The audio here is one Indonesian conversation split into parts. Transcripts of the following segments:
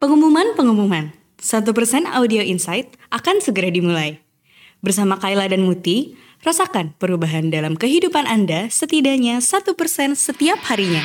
Pengumuman-pengumuman. 1% Audio Insight akan segera dimulai. Bersama Kayla dan Muti, rasakan perubahan dalam kehidupan Anda setidaknya 1% setiap harinya.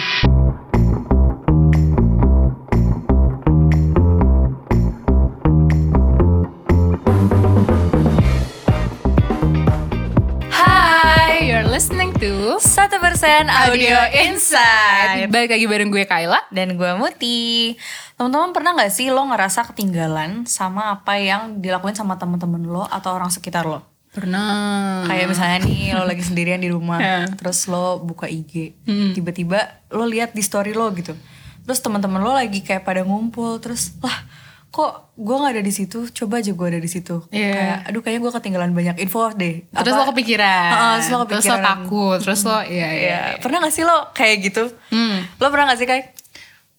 1% Audio Insight. Balik lagi bareng gue Kayla. Dan gue Muti. Teman-teman pernah gak sih lo ngerasa ketinggalan Sama apa yang dilakuin sama temen-temen lo Atau orang sekitar lo? Pernah. Kayak misalnya nih lo lagi sendirian di rumah Ya. Terus lo buka IG Tiba-tiba lo lihat di story lo gitu. Terus teman-teman lo lagi kayak pada ngumpul Terus lah kok gue gak ada di situ coba aja gue ada di situ Iya. kayak aduh kayaknya gue ketinggalan banyak info deh Terus Apa- lo kepikiran Heeh, terus lo Terus lo kepikiran. takut Terus lo iya iya, Iya, iya. pernah gak sih lo kayak gitu? Hmm, Lo pernah gak sih kayak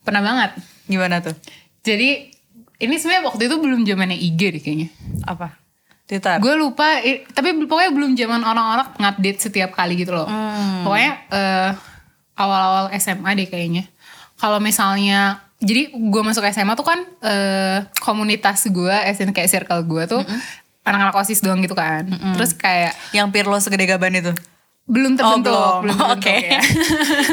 Pernah banget gimana tuh? Jadi ini sebenarnya waktu itu belum zamannya IG deh kayaknya Apa? Twitter. Gue lupa, tapi pokoknya belum zaman orang-orang ngupdate setiap kali gitu loh. Pokoknya eh, awal-awal SMA deh kayaknya. Kalau misalnya, jadi gue masuk SMA tuh kan eh, komunitas gue, SN kayak circle gue tuh anak-anak osis doang gitu kan. Terus kayak yang peer lo segede gaban itu. belum terbentuk, Oh, belum. terbentuk Oke. ya.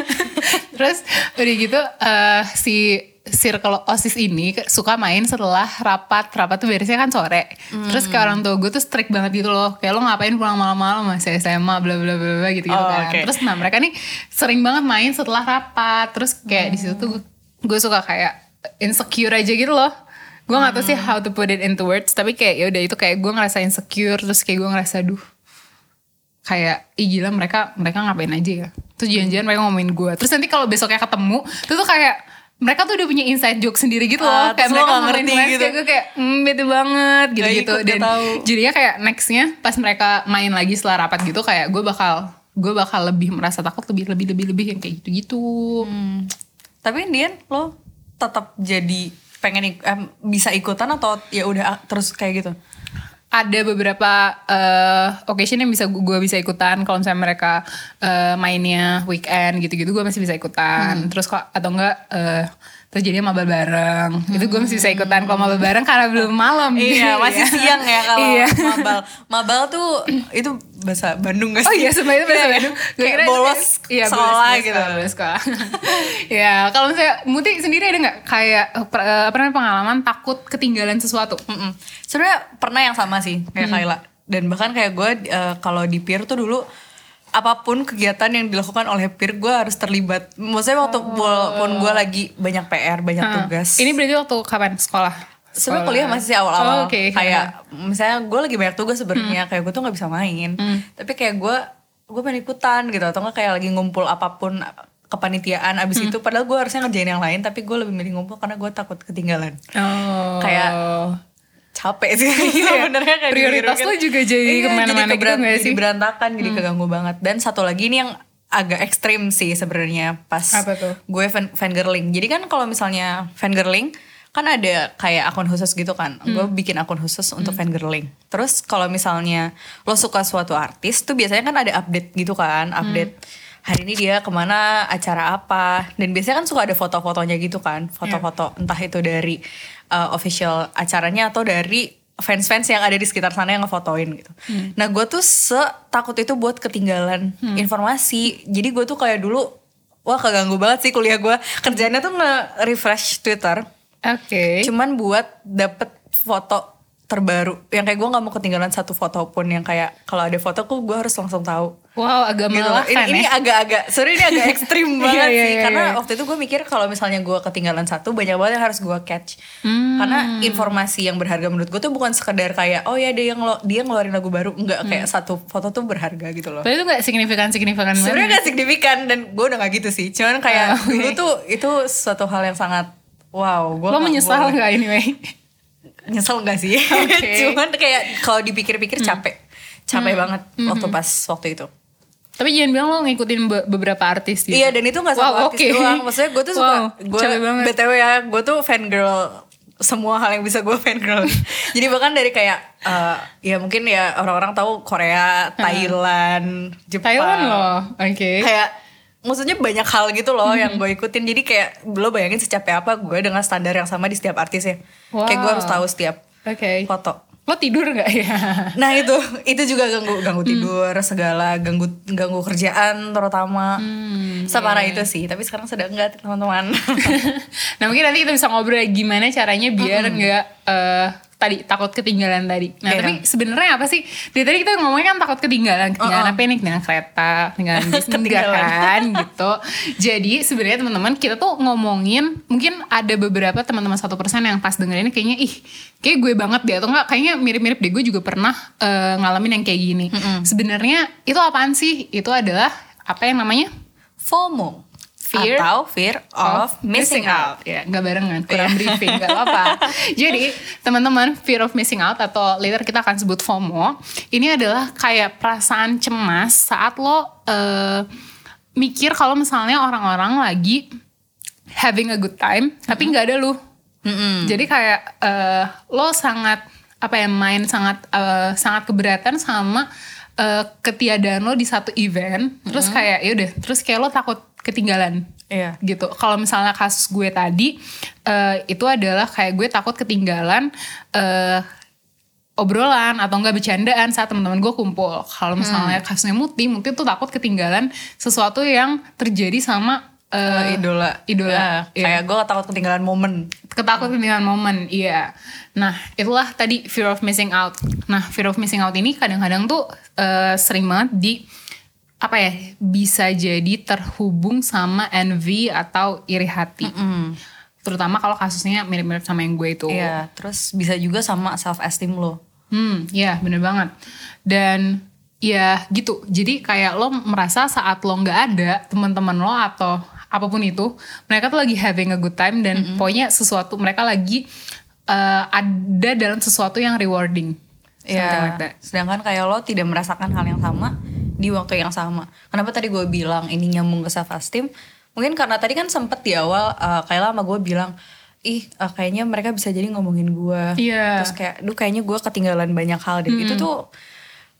Terus udah gitu eh, si circle osis ini suka main setelah rapat rapat tuh beresnya kan sore. Terus kayak orang tua gue tuh strict banget gitu loh. Kayak lo ngapain pulang malam-malam masih SMA bla bla bla gitu gitu Oh, kan. oke. Terus nah mereka nih sering banget main setelah rapat. Terus kayak di situ tuh gue suka kayak insecure aja gitu loh. Gue gak tau sih how to put it into words tapi kayak ya udah itu kayak gue ngerasa insecure terus kayak gue ngerasa duh kayak ih gila mereka mereka ngapain aja ya terus jangan-jangan mereka ngomongin gue terus nanti kalau besoknya ketemu itu tuh kayak mereka tuh udah punya inside joke sendiri gitu loh Ah, kayak terus lo mereka nggak ngomongin ngerti gitu. kayak gue kayak hmm, bete banget gitu gitu dan tahu. jadinya kayak nextnya pas mereka main lagi setelah rapat gitu kayak gue bakal gue bakal lebih merasa takut lebih lebih lebih lebih yang kayak gitu gitu Hmm. Tapi Indian lo tetap jadi pengen ik- em, bisa ikutan atau ya udah ah, terus kayak gitu? ada beberapa eh, occasion yang bisa gue bisa ikutan. Kalau misalnya mereka eh, mainnya weekend gitu-gitu gue masih bisa ikutan. Terus kok atau enggak eh, terus jadinya mabal bareng itu gue masih bisa ikutan kalau mabal bareng karena belum malam Iya, masih siang ya kalau Iya. mabal. Mabal tuh itu bahasa Bandung gak sih? Oh iya sebenarnya itu bahasa Iya, Bandung. Gue Kayak kira bolos iya, sekolah bolos gitu. bolos sekolah. ya kalau misalnya Muti sendiri ada nggak kayak eh, per- eh, apa namanya pengalaman takut ketinggalan sesuatu? Mm-mm. Sebenarnya pernah yang sama sih kayak Kayla. Dan bahkan kayak gue eh, kalau di peer tuh dulu apa pun kegiatan yang dilakukan oleh peer gue harus terlibat. Maksudnya waktu walaupun gue lagi banyak PR, banyak tugas. Ini berarti waktu kapan? Sekolah? Sebenarnya kuliah masih sih awal-awal. Oh, oke. kayak misalnya gue lagi banyak tugas sebenarnya kayak gue tuh nggak bisa main. Tapi kayak gue gue pengen ikutan gitu. Atau nggak kayak lagi ngumpul apa pun kepanitiaan abis itu padahal gue harusnya ngerjain yang lain tapi gue lebih milih ngumpul karena gue takut ketinggalan. Oh. Kayak capek sih. Sebenarnya kayak Prioritas lo juga jadi Iya, ke mana-mana jadi gitu jadi sih? berantakan jadi keganggu banget. Dan satu lagi ini yang agak ekstrim sih sebenarnya pas Apa tuh? gue fan fangirling. Jadi kan kalau misalnya fangirling kan ada kayak akun khusus gitu kan. Hmm. gue bikin akun khusus untuk fangirling. Terus kalau misalnya lo suka suatu artis tuh biasanya kan ada update gitu kan Hmm. update hari ini dia ke mana acara apa. Dan biasanya kan suka ada foto-fotonya gitu kan. Foto-foto entah itu dari uh, official acaranya atau dari fans-fans yang ada di sekitar sana yang ngefotoin gitu. Nah gue tuh setakut itu buat ketinggalan informasi. Jadi gue tuh kayak dulu wah keganggu banget sih kuliah gue. Kerjanya tuh nge-refresh Twitter. Oke. Cuman buat dapet foto terbaru. Yang kayak gue nggak mau ketinggalan satu foto pun yang kayak kalau ada foto gue harus langsung tahu Wow agak gitu melelahkan Ini, ini ya. agak-agak, sorry ini agak ekstrim banget Iya, iya, sih. iya, Karena iya. waktu itu gue mikir kalau misalnya gue ketinggalan satu, banyak banget yang harus gue catch. Hmm. Karena informasi yang berharga menurut gue tuh bukan sekedar kayak, oh ya dia yang lo, dia ngeluarin lagu baru, enggak Hmm. kayak satu foto tuh berharga gitu loh. Tapi itu gak signifikan-signifikan banget. Sebenarnya gak signifikan dan gue udah gak gitu sih. Cuman kayak Oh, oke. dulu tuh itu suatu hal yang sangat wow. Gua Lo nggak menyesal boleh. gak anyway? Nyesel gak sih? Hmm. Cuman kayak kalau dipikir-pikir capek, capek banget waktu pas waktu itu. Tapi jangan bilang lo ngikutin be- beberapa artis gitu. Iya dan itu gak satu Wow, artis doang Maksudnya gue tuh suka Wow, gue. BTW ya Gue tuh fan girl semua hal yang bisa gue fangirl Jadi bahkan dari kayak eh, Ya mungkin ya orang-orang tahu Korea, Thailand, Jepang Thailand loh. Oke. Kayak maksudnya banyak hal gitu loh yang gue ikutin. Jadi kayak lo bayangin secapek apa gue dengan standar yang sama di setiap artisnya kayak gue Wow. harus tahu setiap Oke. foto. Lo tidur nggak? Ya? nah itu. Itu juga ganggu ganggu tidur segala ganggu ganggu kerjaan terutama. Separah itu sih tapi sekarang sudah enggak teman-teman. Nah mungkin nanti kita bisa ngobrol gimana caranya biar nggak eh, tadi takut ketinggalan tadi. Nah Iya. tapi sebenarnya apa sih? Dari tadi kita ngomongnya kan takut ketinggalan, ketinggalan apa nih? Ketinggalan kereta, ketinggalan bis, Ketinggalan. kan gitu. Jadi sebenarnya teman-teman kita tuh ngomongin mungkin ada beberapa teman-teman satu persen yang pas dengerin ini kayaknya ih kayak gue banget deh atau enggak kayaknya mirip-mirip deh gue juga pernah eh, ngalamin yang kayak gini. Sebenarnya itu apaan sih? Itu adalah apa yang namanya? FOMO Fear atau fear of missing out. Ya, nggak barengan, kurang briefing, nggak apa-apa. Jadi, teman-teman, fear of missing out atau later kita akan sebut FOMO, ini adalah kayak perasaan cemas saat lo eh, mikir kalau misalnya orang-orang lagi having a good time, tapi nggak ada lu. Jadi kayak eh, lo sangat apa ya main sangat eh, sangat keberatan sama eh, ketiadaan lo di satu event, terus kayak ya udah, terus kayak lo takut ketinggalan Iya. gitu. Kalau misalnya kasus gue tadi eh, itu adalah kayak gue takut ketinggalan eh, obrolan atau enggak bercandaan saat teman-teman gue kumpul. Kalau misalnya kasusnya Muti, Muti tuh takut ketinggalan sesuatu yang terjadi sama eh, idola idola. Ya, Iya. kayak gue takut ketinggalan momen ketakut ketinggalan momen, iya. Nah, itulah tadi fear of missing out. Nah, fear of missing out ini kadang-kadang tuh eh, sering banget di apa ya bisa jadi terhubung sama envy atau iri hati. Terutama kalau kasusnya mirip-mirip sama yang gue itu. Iya, terus bisa juga sama self esteem lo. Hmm, ya bener banget. Dan ya gitu. Jadi kayak lo merasa saat lo nggak ada teman-teman lo atau apa pun itu, mereka tuh lagi having a good time dan pokoknya sesuatu mereka lagi eh, ada dalam sesuatu yang rewarding. Something Iya. like. Sedangkan kayak lo tidak merasakan hal yang sama di waktu yang sama. Kenapa tadi gue bilang ini nyambung ke self esteem? Mungkin karena tadi kan sempet di awal uh, kayak lama gue bilang ih uh, kayaknya mereka bisa jadi ngomongin gue. Iya. Terus kayak, duh kayaknya gue ketinggalan banyak hal deh. Itu tuh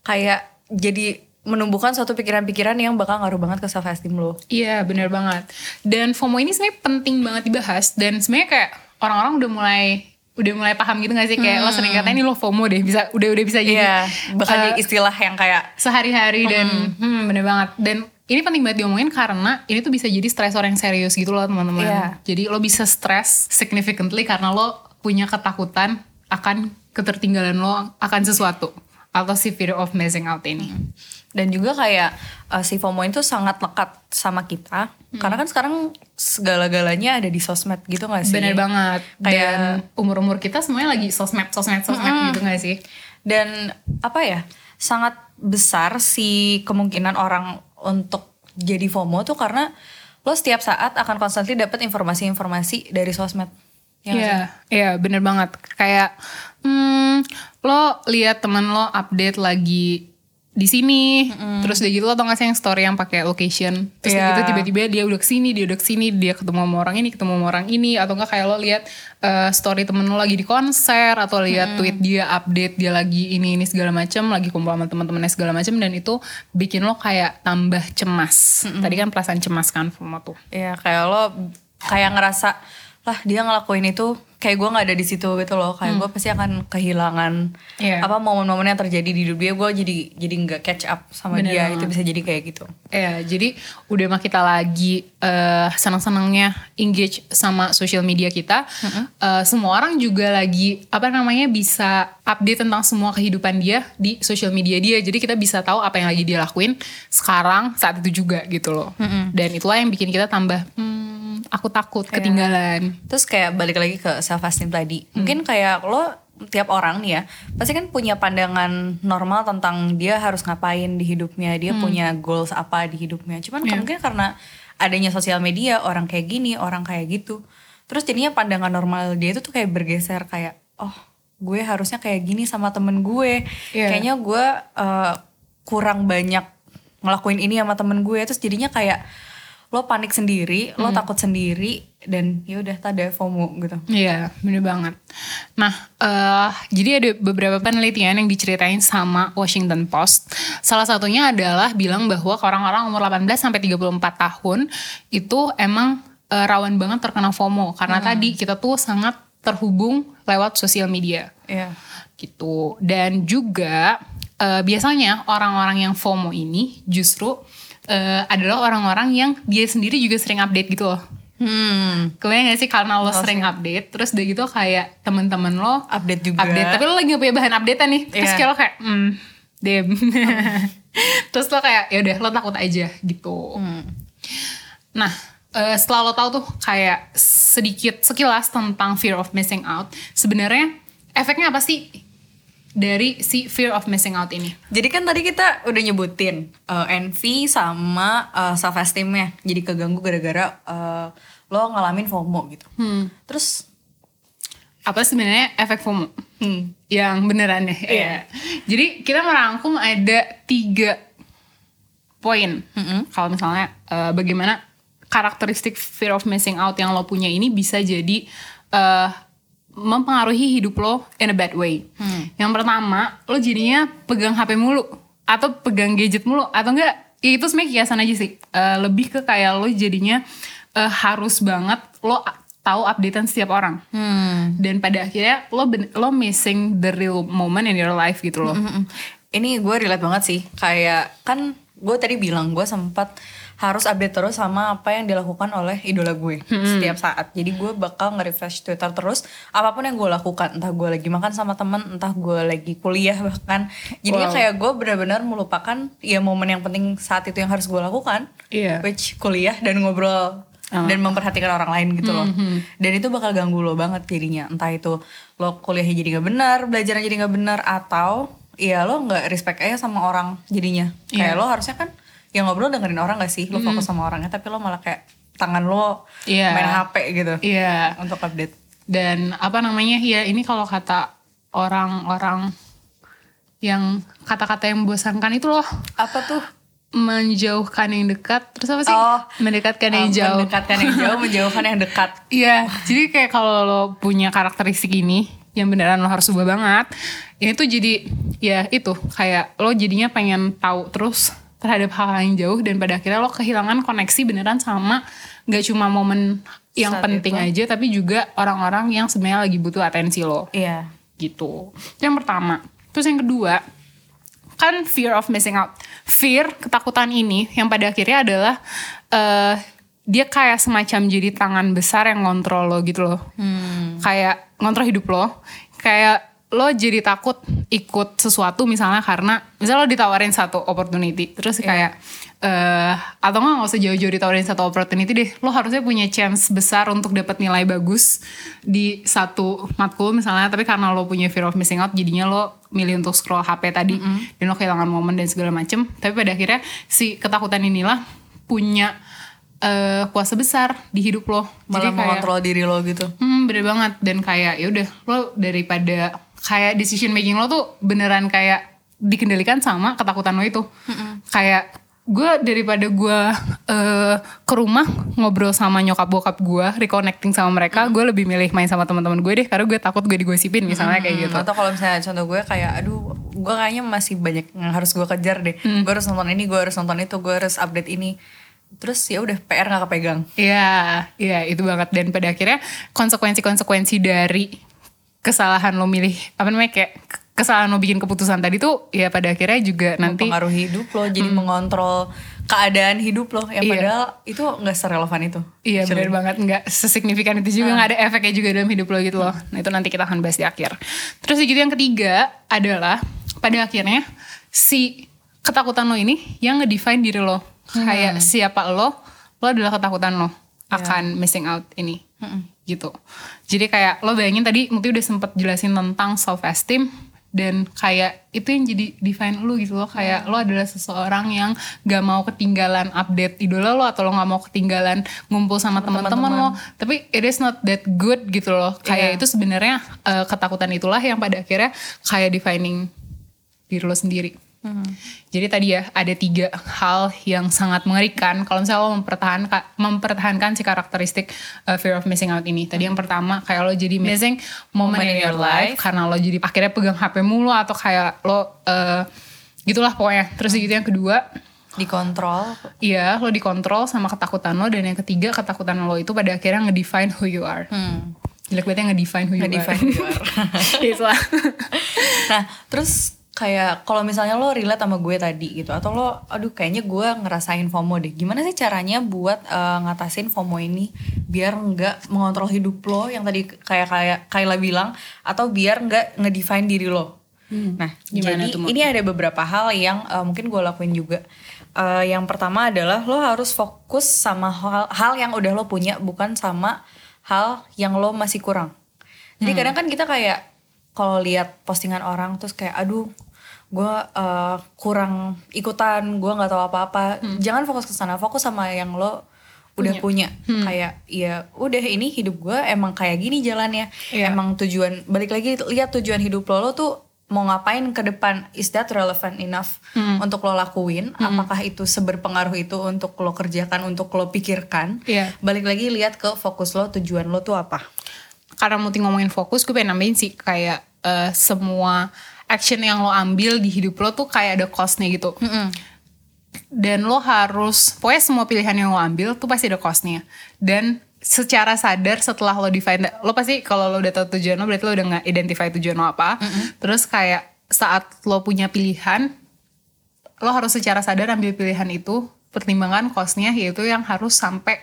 kayak jadi menumbuhkan suatu pikiran-pikiran yang bakal ngaruh banget ke self esteem lo. Iya bener banget. Dan FOMO ini sebenarnya penting banget dibahas. Dan sebenarnya kayak orang-orang udah mulai udah mulai paham gitu gak sih? Kayak lo sering kata ini lo FOMO deh bisa udah udah bisa jadi Iya, bahkan eh, jadi istilah yang kayak sehari-hari dan hmm, bener banget. Dan ini penting banget diomongin karena ini tuh bisa jadi stresor yang serius gitu loh teman-teman. Iya. jadi lo bisa stres significantly karena lo punya ketakutan akan ketertinggalan lo akan sesuatu. Atau si fear of missing out ini dan juga kayak uh, si FOMO itu sangat lekat sama kita. Karena kan sekarang segala-galanya ada di sosmed gitu gak sih? Bener banget. Kayak- dan umur-umur kita semuanya lagi sosmed sosmed sosmed gitu gak sih? Dan apa ya sangat besar si kemungkinan orang untuk jadi FOMO tuh karena lo setiap saat akan constantly dapat informasi-informasi dari sosmed. Ya? Iya, iya bener banget. Kayak hmm, lo lihat temen lo update lagi di sini, terus udah gitu lo tau gak sih yang story yang pakai location, terus Iya. gitu tiba-tiba dia udah ke sini, dia udah ke sini, dia ketemu sama orang ini, ketemu sama orang ini, atau enggak kayak lo lihat eh, story temen lo lagi di konser, atau lihat tweet dia update dia lagi ini ini segala macam, lagi kumpul sama teman-temannya segala macam, dan itu bikin lo kayak tambah cemas. Tadi kan perasaan cemas kan FOMO tuh. Iya kayak lo kayak ngerasa lah dia ngelakuin itu kayak gue nggak ada di situ gitu loh kayak gue pasti akan kehilangan Iya. apa momen-momen yang terjadi di hidup dia gue jadi jadi nggak catch up sama Bener dia banget. itu bisa jadi kayak gitu Ya, jadi udah mah kita lagi eh, senang-senangnya engage sama social media kita. Eh, semua orang juga lagi apa namanya bisa update tentang semua kehidupan dia di social media dia. Jadi kita bisa tahu apa yang lagi dia lakuin sekarang saat itu juga gitu loh. Dan itulah yang bikin kita tambah hmm, aku takut ketinggalan. Terus kayak balik lagi ke self esteem tadi. Mungkin kayak lo tiap orang nih ya, pasti kan punya pandangan normal tentang dia harus ngapain di hidupnya, dia punya goals apa di hidupnya. Cuman Iya. mungkin karena adanya sosial media, orang kayak gini, orang kayak gitu. Terus jadinya pandangan normal dia itu tuh kayak bergeser kayak oh, gue harusnya kayak gini sama temen gue. Iya. Kayaknya gue eh, kurang banyak ngelakuin ini sama temen gue. Terus jadinya kayak lo panik sendiri lo takut sendiri dan ya udah ada FOMO gitu Iya, bener banget. Nah, eh jadi ada beberapa penelitian yang diceritain sama Washington Post. Salah satunya adalah bilang bahwa orang-orang umur 18 sampai 34 tahun itu emang eh, rawan banget terkena FOMO karena tadi kita tuh sangat terhubung lewat sosial media Iya. gitu. Dan juga eh, biasanya orang-orang yang FOMO ini justru eh, adalah orang-orang yang dia sendiri juga sering update gitu loh. hmm. Kebayang gak sih karena lo sering update Terus udah gitu kayak temen-temen lo update juga. Update. Tapi lo lagi gak punya bahan updatean nih Terus Iya. kayak lo kayak hmm, Damn. Terus lo kayak ya udah lo takut aja gitu. Hmm. Nah eh, setelah lo tahu tuh kayak sedikit sekilas tentang fear of missing out Sebenarnya efeknya apa sih dari si fear of missing out ini? Jadi kan tadi kita udah nyebutin uh, envy sama uh, self esteemnya jadi keganggu gara-gara uh, lo ngalamin FOMO gitu. Hmm. Terus Apa sebenarnya efek FOMO? hmm, yang beneran ya. Iya. Jadi kita merangkum ada tiga poin. Kalau misalnya eh, bagaimana karakteristik fear of missing out yang lo punya ini bisa jadi eh, mempengaruhi hidup lo in a bad way. Yang pertama, lo jadinya pegang HP mulu atau pegang gadget mulu atau enggak ya itu sebenarnya kiasan aja sih. Eh, lebih ke kayak lo jadinya eh, harus banget lo tahu updatean setiap orang hmm. dan pada akhirnya lo ben- lo missing the real moment in your life gitu loh. Mm-mm. Ini gue relate banget sih. Kayak kan gue tadi bilang gue sempat harus update terus sama apa yang dilakukan oleh idola gue setiap saat. Jadi gue bakal nge-refresh Twitter terus apa pun yang gue lakukan. Entah gue lagi makan sama temen, entah gue lagi kuliah bahkan. Jadinya Wow. kayak gue benar-benar melupakan ya momen yang penting saat itu yang harus gue lakukan. Iya. Which kuliah dan ngobrol dan memperhatikan orang lain gitu loh. Dan itu bakal ganggu lo banget jadinya. Entah itu lo kuliahnya jadi nggak benar, belajarnya jadi nggak benar atau ya lo nggak respect aja sama orang jadinya. Kayak Iya. lo harusnya kan ya ngobrol dengerin orang gak sih? Lo fokus sama orangnya tapi lo malah kayak tangan lo Iya. main HP gitu Iya. untuk update. Dan apa namanya ya ini kalau kata orang-orang yang kata-kata yang membosankan itu loh Apa tuh? menjauhkan yang dekat terus apa sih Oh, mendekatkan yang Um, jauh Mendekatkan yang jauh, menjauhkan yang dekat. Iya, jadi kayak kalau lo punya karakteristik ini yang beneran lo harus ubah banget, ini tuh jadi ya itu kayak lo jadinya pengen tahu terus terhadap hal yang jauh dan pada akhirnya lo kehilangan koneksi beneran sama gak cuma momen yang Saat penting itu. aja tapi juga orang-orang yang sebenarnya lagi butuh atensi lo Iya. gitu. Yang pertama, terus yang kedua kan fear of missing out. Fear, ketakutan ini yang pada akhirnya adalah eh dia kayak semacam jadi tangan besar yang ngontrol lo gitu loh. Kayak ngontrol hidup lo. Kayak lo jadi takut ikut sesuatu misalnya karena misalnya lo ditawarin satu opportunity terus kayak eh atau nggak nggak usah jauh-jauh ditawarin satu opportunity deh lo harusnya punya chance besar untuk dapat nilai bagus di satu matkul misalnya tapi karena lo punya fear of missing out jadinya lo milih untuk scroll HP tadi dan lo kehilangan momen dan segala macem. Tapi pada akhirnya si ketakutan inilah punya eh, kuasa besar di hidup lo. Malah kayak- mengontrol diri lo gitu. Hmm, bener banget. Dan kayak ya udah lo daripada kayak decision making lo tuh beneran kayak dikendalikan sama ketakutan lo itu. Kayak gue daripada gue eh, ke rumah ngobrol sama nyokap bokap gue, reconnecting sama mereka, gue lebih milih main sama teman-teman gue deh karena gue takut gue digosipin misalnya kayak gitu. Atau kalau misalnya contoh gue kayak aduh gue kayaknya masih banyak yang harus gue kejar deh. Hmm. Gue harus nonton ini, gue harus nonton itu, gue harus update ini. Terus ya udah PR nggak kepegang. Iya, iya itu banget dan pada akhirnya konsekuensi-konsekuensi dari kesalahan lo milih apa namanya kayak kesalahan lo bikin keputusan tadi tuh ya pada akhirnya juga nanti Mempengaruhi hidup lo, jadi mengontrol keadaan hidup lo. Yang Iya. padahal itu nggak serelevan itu. Iya benar banget nggak sesignifikan itu juga nggak ada efeknya juga dalam hidup lo gitu loh. Nah itu nanti kita akan bahas di akhir. Terus gitu yang ketiga adalah pada akhirnya si ketakutan lo ini yang ngedefine diri lo. Kayak siapa lo, lo adalah ketakutan lo akan missing out ini. Gitu. Jadi kayak lo bayangin tadi Muti udah sempet jelasin tentang self esteem dan kayak itu yang jadi define lu gitu loh. Kayak lo adalah seseorang yang gak mau ketinggalan update idola lo atau lo gak mau ketinggalan ngumpul sama teman-teman lo. tapi it is not that good gitu loh. Kayak itu sebenarnya eh, ketakutan itulah yang pada akhirnya kayak defining diri lo sendiri Jadi tadi ya ada tiga hal yang sangat mengerikan kalau misalnya lo mempertahankan mempertahankan si karakteristik uh, fear of missing out ini. Tadi yang pertama kayak lo jadi missing moment in your life karena lo jadi akhirnya pegang HP mulu atau kayak lo uh, gitulah pokoknya. Terus gitu yang kedua dikontrol Iya, lo dikontrol sama ketakutan lo dan yang ketiga ketakutan lo itu pada akhirnya ngedefine who you are. hmm. Jelek banget yang ngedefine who you Ngedefine are. who you are. Itulah. nah terus kayak kalau misalnya lo relate sama gue tadi gitu atau lo aduh kayaknya gue ngerasain FOMO deh. Gimana sih caranya buat eh, ngatasin FOMO ini biar nggak mengontrol hidup lo yang tadi kayak kayak Kayla bilang atau biar nggak ngedefine diri lo? Nah Gimana jadi tuh, ini ada beberapa hal yang eh, mungkin gue lakuin juga. Eh, yang pertama adalah lo harus fokus sama hal, hal yang udah lo punya bukan sama hal yang lo masih kurang. Jadi kadang kan kita kayak kalau lihat postingan orang terus kayak aduh gue eh, kurang ikutan gue nggak tahu apa-apa. Jangan fokus ke sana fokus sama yang lo udah punya, kayak ya udah ini hidup gue emang kayak gini jalannya. Iya. emang tujuan balik lagi lihat tujuan hidup lo lo tuh mau ngapain ke depan? Is that relevant enough untuk lo lakuin? Apakah itu seberpengaruh itu untuk lo kerjakan untuk lo pikirkan? Iya. balik lagi lihat ke fokus lo tujuan lo tuh apa Karena Muti ngomongin fokus, gue pengen nambahin sih kayak eh, semua action yang lo ambil di hidup lo tuh kayak ada costnya gitu. Dan lo harus, pokoknya semua pilihan yang lo ambil tuh pasti ada costnya. Dan secara sadar setelah lo define, lo pasti kalau lo udah tahu tujuan lo berarti lo udah nggak identify tujuan lo apa. Terus kayak saat lo punya pilihan, lo harus secara sadar ambil pilihan itu, pertimbangan costnya yaitu yang harus sampai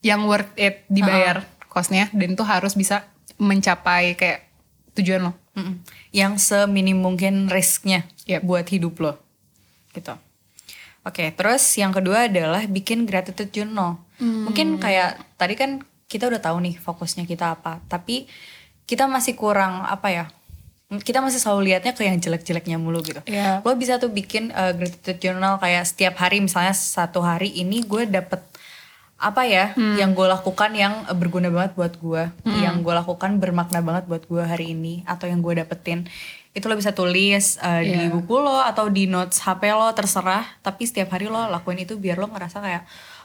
yang worth it dibayar costnya dan itu harus bisa mencapai kayak tujuan lo. Mm-mm. yang seminim mungkin risknya Yep. buat hidup lo gitu oke terus yang kedua adalah bikin gratitude journal mungkin kayak tadi kan kita udah tahu nih fokusnya kita apa tapi kita masih kurang apa ya kita masih selalu lihatnya ke yang jelek-jeleknya mulu gitu Iya. lo bisa tuh bikin uh, gratitude journal kayak setiap hari misalnya satu hari ini gue dapet apa ya yang gue lakukan yang berguna banget buat gue yang gue lakukan bermakna banget buat gue hari ini atau yang gue dapetin. Itu lo bisa tulis uh, di Iya. buku lo atau di notes HP lo terserah. Tapi setiap hari lo lakuin itu biar lo ngerasa kayak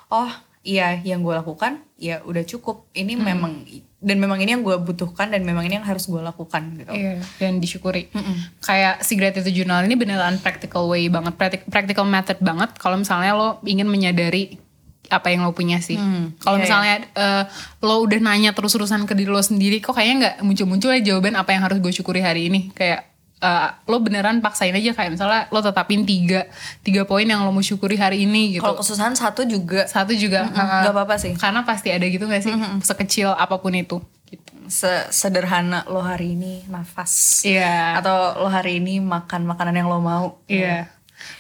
oh iya yang gue lakukan ya udah cukup. Ini memang dan memang ini yang gue butuhkan dan memang ini yang harus gue lakukan gitu. Iya, dan disyukuri. Kayak si gratitude journal ini beneran practical way banget, practic- practical method banget. Kalau misalnya lo ingin menyadari apa yang lo punya sih. Kalau iya, misalnya eh, lo udah nanya terus-terusan ke diri lo sendiri, kok kayaknya nggak muncul-muncul ya jawaban apa yang harus gue syukuri hari ini. Kayak eh, lo beneran paksain aja kayak misalnya lo tetapin tiga tiga poin yang lo mau syukuri hari ini gitu. kalau kesusahan satu juga Satu juga eh, nggak apa-apa sih karena pasti ada gitu gak sih sekecil apa pun itu. Gitu. Se- sederhana lo hari ini nafas Iya. atau lo hari ini makan makanan yang lo mau Iya,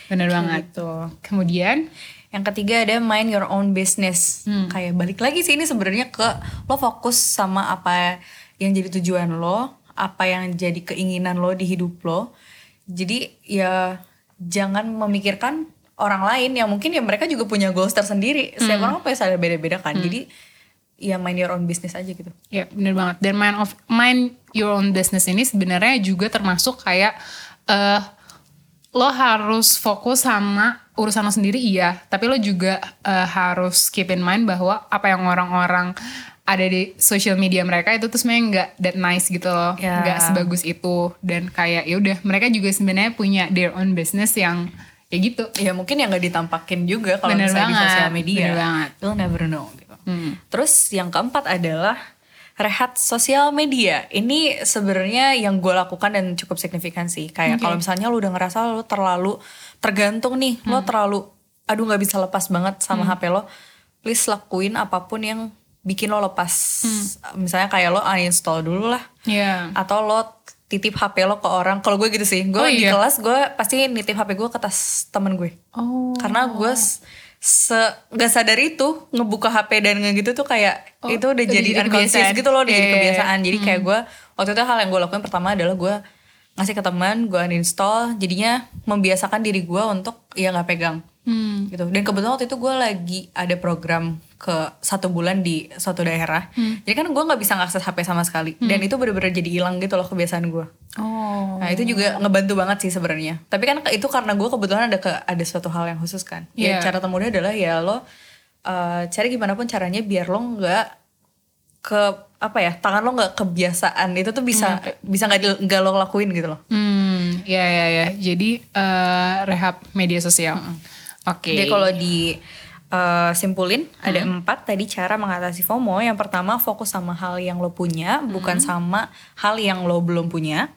bener banget. gitu Kemudian, yang ketiga ada mind your own business. Kayak balik lagi sih ini sebenarnya ke lo fokus sama apa yang jadi tujuan lo apa yang jadi keinginan lo di hidup lo. Jadi ya jangan memikirkan orang lain yang mungkin ya mereka juga punya goals tersendiri. Setiap orang pasti ada beda-beda kan. Jadi ya mind your own business aja gitu. Ya bener banget. Dan mind of mind your own business ini sebenarnya juga termasuk kayak eh lo harus fokus sama urusan lo sendiri iya, tapi lo juga eh, harus keep in mind bahwa apa yang orang-orang ada di social media mereka itu tuh sebenarnya nggak that nice gitu loh, Ya. nggak sebagus itu dan kayak ya udah mereka juga sebenarnya punya their own business yang ya gitu. ya mungkin yang nggak ditampakin juga kalau misalnya di sosial media bener banget. you'll never know gitu Hmm. terus yang keempat adalah rehat sosial media ini sebenarnya yang gue lakukan dan cukup signifikan sih kayak Oke. kalau misalnya lu udah ngerasa lu terlalu tergantung nih Hmm. lo terlalu aduh nggak bisa lepas banget sama HP lo please lakuin apa pun yang bikin lo lepas Hmm. misalnya kayak lo uninstall dulu lah Ya. atau lo titip HP lo ke orang kalau gue gitu sih gue Oh, di iya? kelas gue pasti nitip HP gue ke tas temen gue Oh. karena gue se nggak sadar itu ngebuka HP dan nge gitu tuh kayak Oh, itu udah jadi unconscious gitu loh udah jadi Iya, iya, iya. kebiasaan jadi kayak gue waktu itu hal yang gue lakuin pertama adalah gue ngasih ke teman gue uninstall jadinya membiasakan diri gue untuk ya nggak pegang Hmm. gitu dan kebetulan waktu itu gue lagi ada program ke satu bulan di suatu daerah Hmm. jadi kan gue nggak bisa ngakses HP sama sekali dan itu bener-bener jadi hilang gitu loh kebiasaan gue Oh. Nah itu juga ngebantu banget sih sebenarnya. Tapi kan itu karena gue kebetulan ada ke ada suatu hal yang khusus kan. Ya Iya. cara termudah adalah ya lo uh, cari gimana pun caranya biar lo nggak ke apa ya tangan lo nggak kebiasaan itu tuh bisa bisa nggak nggak lo lakuin gitu loh. Hmm, ya ya ya. Jadi eh, rehab media sosial. Oke. Jadi kalau di uh, simpulin ada empat tadi cara mengatasi FOMO. Yang pertama fokus sama hal yang lo punya, bukan sama hal yang lo belum punya.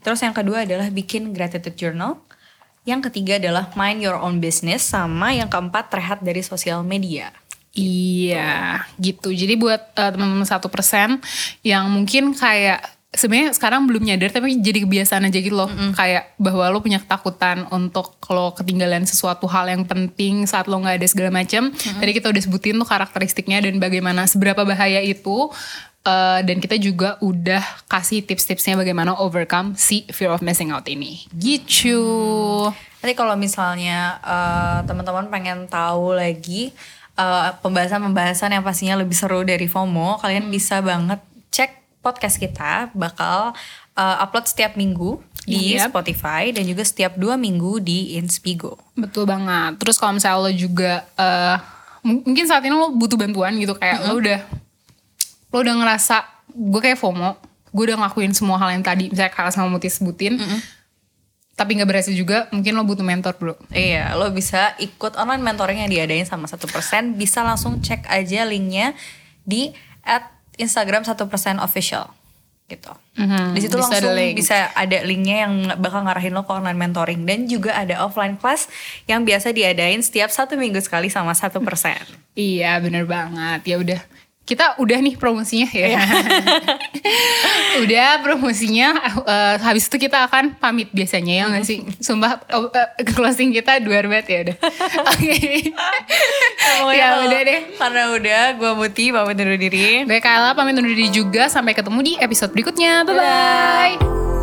Terus yang kedua adalah bikin gratitude journal. Yang ketiga adalah mind your own business. Sama yang keempat rehat dari sosial media. Iya, gitu. Jadi buat eh, teman-teman satu persen yang mungkin kayak sebenarnya sekarang belum nyadar tapi jadi kebiasaan aja gitu loh. Kayak bahwa lo punya ketakutan untuk lo ketinggalan sesuatu hal yang penting saat lo nggak ada segala macam. Tadi kita udah sebutin tuh karakteristiknya dan bagaimana seberapa bahaya itu. Eh, dan kita juga udah kasih tips-tipsnya bagaimana overcome si fear of missing out ini. Gitu. Nanti kalau misalnya uh, teman-teman pengen tahu lagi uh, pembahasan-pembahasan yang pastinya lebih seru dari FOMO, kalian bisa banget cek podcast kita bakal uh, upload setiap minggu di Yep. Spotify dan juga setiap dua minggu di Inspigo. Betul banget. Terus kalau misalnya lo juga eh, mung- mungkin saat ini lo butuh bantuan gitu kayak lo udah lo udah ngerasa gue kayak FOMO, gue udah ngelakuin semua hal yang tadi misalnya Kala sama Muti sebutin, tapi nggak berhasil juga, mungkin lo butuh mentor bro. Iya, lo bisa ikut online mentoring yang diadain sama satu persen. Bisa langsung cek aja linknya di at Instagram satu persen official gitu. Mhm, Di situ langsung ada link. bisa ada linknya yang bakal ngarahin lo ke online mentoring dan juga ada offline class yang biasa diadain setiap satu minggu sekali sama satu persen. Iya bener banget. Ya udah kita udah nih promosinya ya. udah promosinya. eh, habis itu kita akan pamit biasanya ya nggak sih? Sumpah oh, eh, closing kita dua banget ya udah. Oke. Pokoknya ya udah deh. Karena udah, gue Muti pamit undur diri. Gue Kayla pamit undur diri juga. Sampai ketemu di episode berikutnya. Bye-bye.